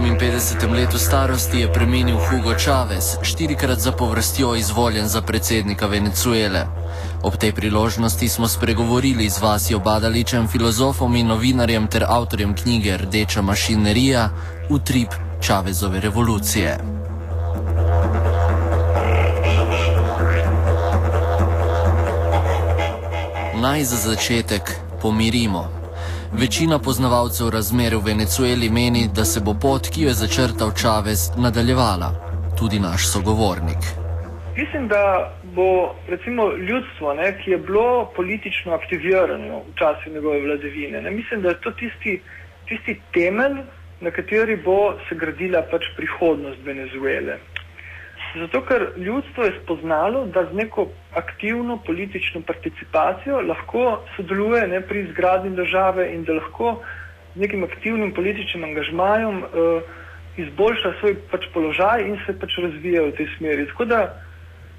51. letu starosti je preminil Hugo Chavez, štirikrat zapovrstjo izvoljen za predsednika Venezuele. Ob tej priložnosti smo spregovorili z Vasijo Badaličem, filozofom in novinarjem ter avtorjem knjige Rdeča mašinerija, utrip Chavezove revolucije. Naj za začetek pomirimo. Večina poznavalcev razmer v Venezueli meni, da se bo pot, ki jo je začrtal Čavez, nadaljevala. Tudi naš sogovornik. Mislim, da bo recimo, ljudstvo, ne, ki je bilo politično aktivirano v času njegove vladavine, ne, mislim, da je to tisti, tisti temelj, na kateri bo se gradila pač prihodnost Venezuele. Zato, ker ljudstvo je spoznalo, da z neko aktivno politično participacijo lahko sodeluje ne, pri izgradnji države in da lahko z nekim aktivnim političnim angažmajem uh, izboljša svoj pač položaj in se pač razvija v tej smeri. Da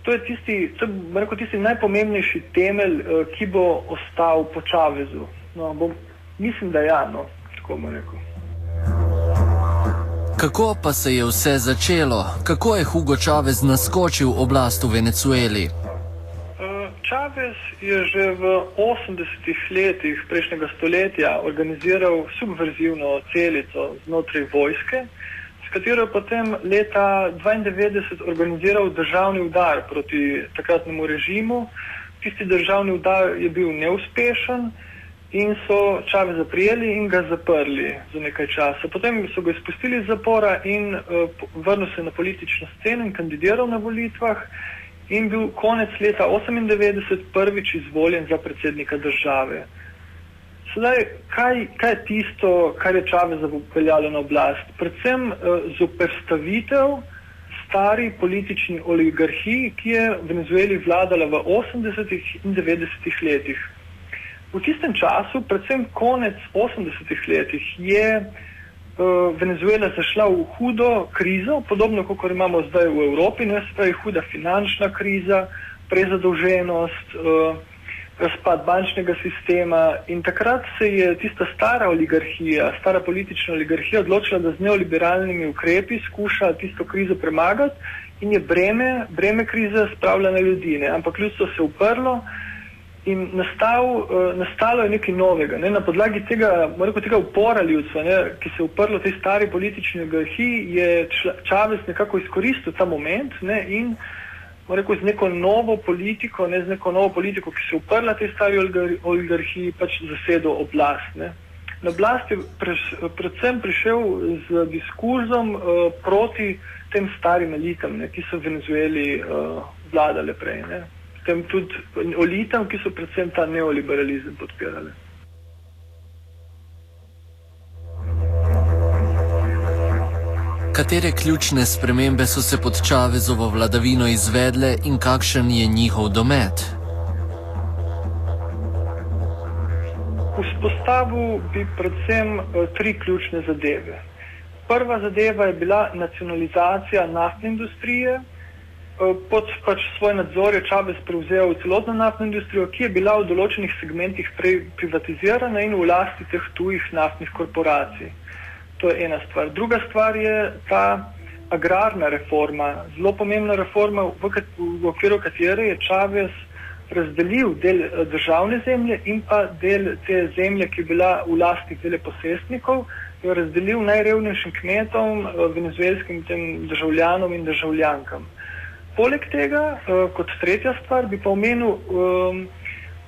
to je tisti, to je, rekel, tisti najpomembnejši temelj, uh, ki bo ostal po Čavezu. No, bom, mislim, da ja, no, tako bom rekel. Kako pa se je vse začelo? Kako je Hugo Chavez naskočil oblast v Venezueli? Chavez je že v 80-ih letih prejšnjega stoletja organiziral subverzivno celico znotraj vojske, s katero je potem leta 1992 organiziral državni udar proti takratnemu režimu. Tisti državni udar je bil neuspešen in so Čaveza prijeli in ga zaprli za nekaj časa. Potem so ga izpustili iz zapora in uh, vrnil se na politično sceno in kandidiral na volitvah in bil konec leta 1998 prvič izvoljen za predsednika države. Sedaj, kaj, kaj je tisto, kar je Čaveza upeljalo na oblast? Predvsem uh, zoperstavitev stari politični oligarhiji, ki je v Venezueli vladala v 80-ih in 90-ih letih. V tistem času, predvsem konec 80-ih letih, je uh, Venezuela zašla v hudo krizo, podobno kot imamo zdaj v Evropi, ne se pravi huda finančna kriza, prezadolženost, uh, razpad bančnega sistema in takrat se je tista stara oligarhija, stara politična oligarhija odločila, da z neoliberalnimi ukrepi skuša tisto krizo premagati in je breme, breme krize spravila na ljudi, ne? ampak ljudstvo se je uprlo. In nastal, uh, nastalo je nekaj novega. Ne? Na podlagi tega, rekel, tega upora ljudstva, ne? ki se je uprlo tej stari politični oligarhiji, je Čavez nekako izkoristil ta moment ne? in rekel, z neko novo politiko, ne? z neko novo politiko, ki se je uprla tej stari oligarhiji, pač zasedel oblast. Ne? Na oblast je pre, predvsem prišel z diskurzom uh, proti tem starim elitam, ne? ki so v Venezueli uh, vladale prej. Ne? Tem tudi olitam, ki so predvsem ta neoliberalizem podpirali. Katere ključne spremembe so se pod Čavezovo vladavino izvedle in kakšen je njihov domet? Vzpostavil bi predvsem uh, tri ključne zadeve. Prva zadeva je bila nacionalizacija naftne industrije, Eh, pod pač svoj nadzor je Čavez prevzel celotno naftno industrijo, ki je bila v določenih segmentih prej privatizirana in v lasti teh tujih naftnih korporacij. To je ena stvar. Druga stvar je ta agrarna reforma, zelo pomembna reforma, v, v okviru katere je Čavez razdelil del eh, državne zemlje in pa del te zemlje, ki je bila v lasti veleposestnikov, jo razdelil najrevnejšim kmetom, eh, venezuelskim državljanom in državljankam. Poleg tega, uh, kot tretja stvar, bi pa omenil um,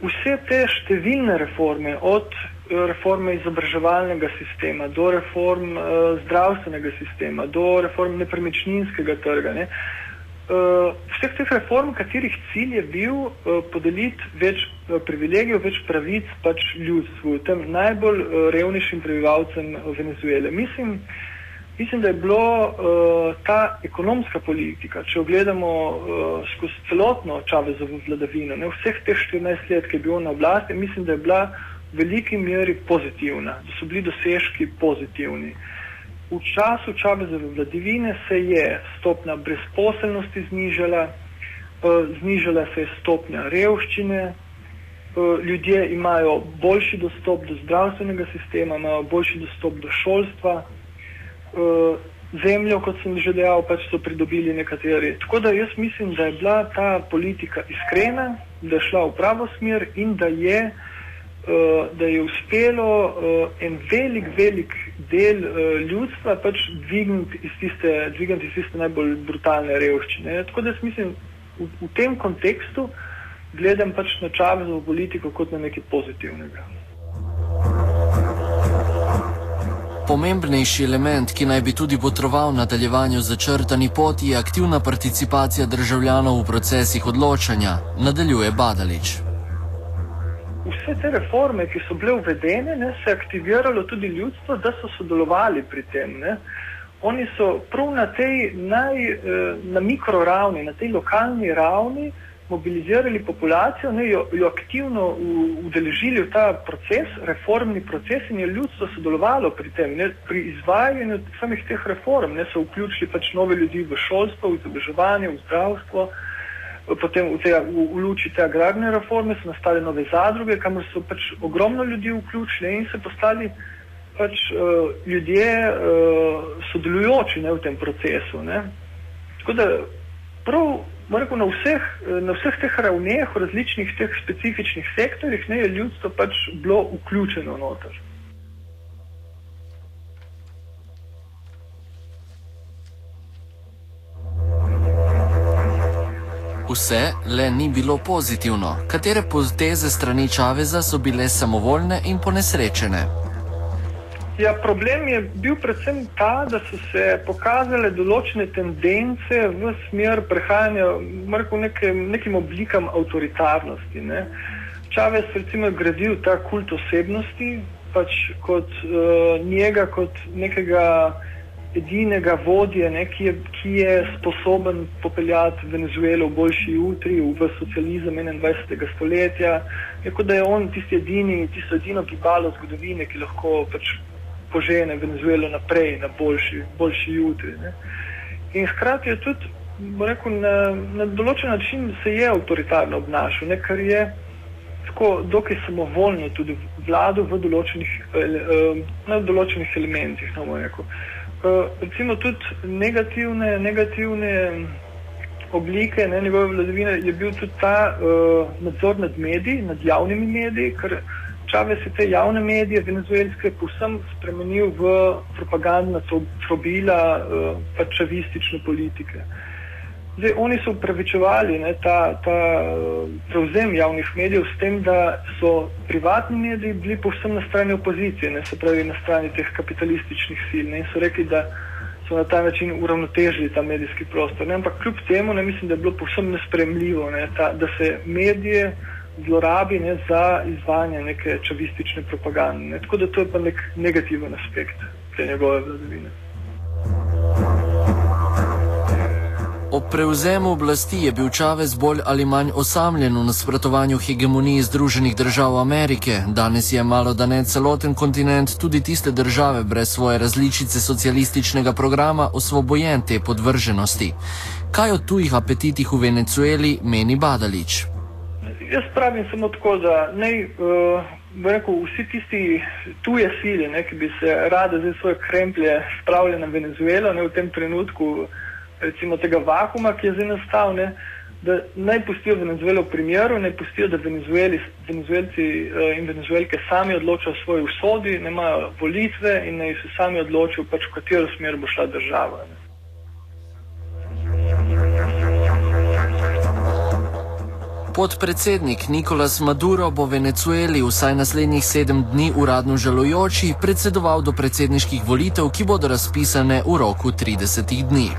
vse te številne reforme, od uh, reforme izobraževalnega sistema do reform uh, zdravstvenega sistema, do reform nepremičninskega trga. Ne. Uh, vseh teh reform, katerih cilj je bil uh, podeliti več uh, privilegijev, več pravic pač ljudstvu, tem najbolj uh, revnejšim prebivalcem Venezuele. Mislim, Mislim, da je bilo uh, ta ekonomska politika, če jo gledamo uh, skozi celotno Čavezovo vladavino, ne vseh teh 14 let, ki je bil na oblasti, mislim, da je bila v veliki meri pozitivna, da so bili dosežki pozitivni. V času Čavezove vladavine se je stopnja brezposelnosti znižala, uh, znižala se je stopnja revščine, ljudje imajo boljši dostop do zdravstvenega sistema, imajo boljši dostop do šolstva. Eh, zemljo, kot sem že dejal, pač so pridobili nekateri. Tako da jaz mislim, da je bila ta politika iskrena, da je šla v pravo smer in da je, uh, da je uspelo uh, en velik, velik del uh, ljudstva pač dvigniti iz tiste, dvigniti iz tiste najbolj brutalne revščine. Tako da jaz mislim, v, v tem kontekstu gledam pač na čavezovo politiko kot na nekaj pozitivnega. Pomembnejši element, ki naj bi tudi potroval nadaljevanju začrtani poti, je aktivna participacija državljanov v procesih odločanja, nadaljuje Badalič. Vse te reforme, ki so bile uvedene, ne, se je aktiviralo tudi ljudstvo, da so sodelovali pri tem. Ne. Oni so prav na tej naj, eh, na mikroravni, na tej lokalni ravni, mobilizirali populacijo, ne, jo, jo aktivno udeležili v ta proces, reformni proces in je ljudstvo sodelovalo pri tem, ne, pri izvajanju samih teh reform, ne, so vključili pač nove ljudi v šolstvo, v izobraževanje, v zdravstvo, potem v, te, v, v luči te agrarne reforme so nastale nove zadruge, kamor so pač ogromno ljudi vključili in se postali pač uh, ljudje uh, sodelujoči ne, v tem procesu. Ne. Tako da prav rekel, na, vseh, na vseh teh ravneh, v različnih teh specifičnih sektorjih, ne, je ljudstvo pač bilo vključeno noter. Vse le ni bilo pozitivno. Katere poteze strani Čaveza so bile samovoljne in ponesrečene? Ja, problem je bil predvsem ta, da so se pokazale določene tendence v smer prehajanja v nekem, nekim oblikam avtoritarnosti. Ne. Čavez recimo je gradil ta kult osebnosti, pač kot uh, njega, kot nekega edinega vodje, ne, ki, je, ki je sposoben popeljati Venezuelo v boljši jutri, v socializem 21. stoletja. Kot da je on tisti edini, tisto edino gibalo zgodovine, ki lahko pač požene Venezuelo naprej na boljši, boljši jutri. Ne. In hkrati je tudi, rekel, na, na določen način se je avtoritarno obnašal, ne, kar je tako dokaj samovoljno tudi vladal v določenih, eh, na določenih elementih. No, eh, recimo tudi negativne, negativne oblike ne, njegove vladavine je bil tudi ta uh, nadzor nad mediji, nad javnimi mediji, ker Čavez je te javne medije venezuelske povsem spremenil v propagandna trobila uh, pa čavistične politike. Zdaj, oni so upravičevali ne, ta, ta uh, prevzem javnih medijev s tem, da so privatni mediji bili povsem na strani opozicije, ne, se pravi na strani teh kapitalističnih sil ne, in so rekli, da so na ta način uravnotežili ta medijski prostor. Ne, ampak kljub temu ne, mislim, da je bilo povsem nespremljivo, ne, ta, da se medije zlorabi ne, za izvajanje neke čavistične propagande. Ne. Tako da to je pa nek negativen aspekt te njegove vladavine. Ob prevzemu oblasti je bil Čavez bolj ali manj osamljen v nasprotovanju hegemoniji Združenih držav Amerike. Danes je malo da ne celoten kontinent, tudi tiste države brez svoje različice socialističnega programa, osvobojen te podvrženosti. Kaj o tujih apetitih v Venezueli meni Badalič? Jaz pravim samo tako, da naj, uh, rekel, vsi tisti tuje sile, ne, ki bi se rade za svoje kremplje spravili na Venezuelo, ne, v tem trenutku, recimo tega vakuma, ki je zdaj nastal, ne, da naj pustijo Venezuelo v primeru, naj pustijo, da Venezuelci uh, in Venezuelke sami odločajo o svoji usodi, ne imajo volitve in naj se sami odločijo, pač v katero smer bo šla država. Ne. Podpredsednik Nikolas Maduro bo Venezueli vsaj naslednjih sedem dni uradno žalujoči predsedoval do predsedniških volitev, ki bodo razpisane v roku 30 dni.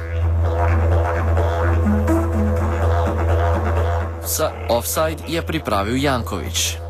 Offside je pripravil Jankovič.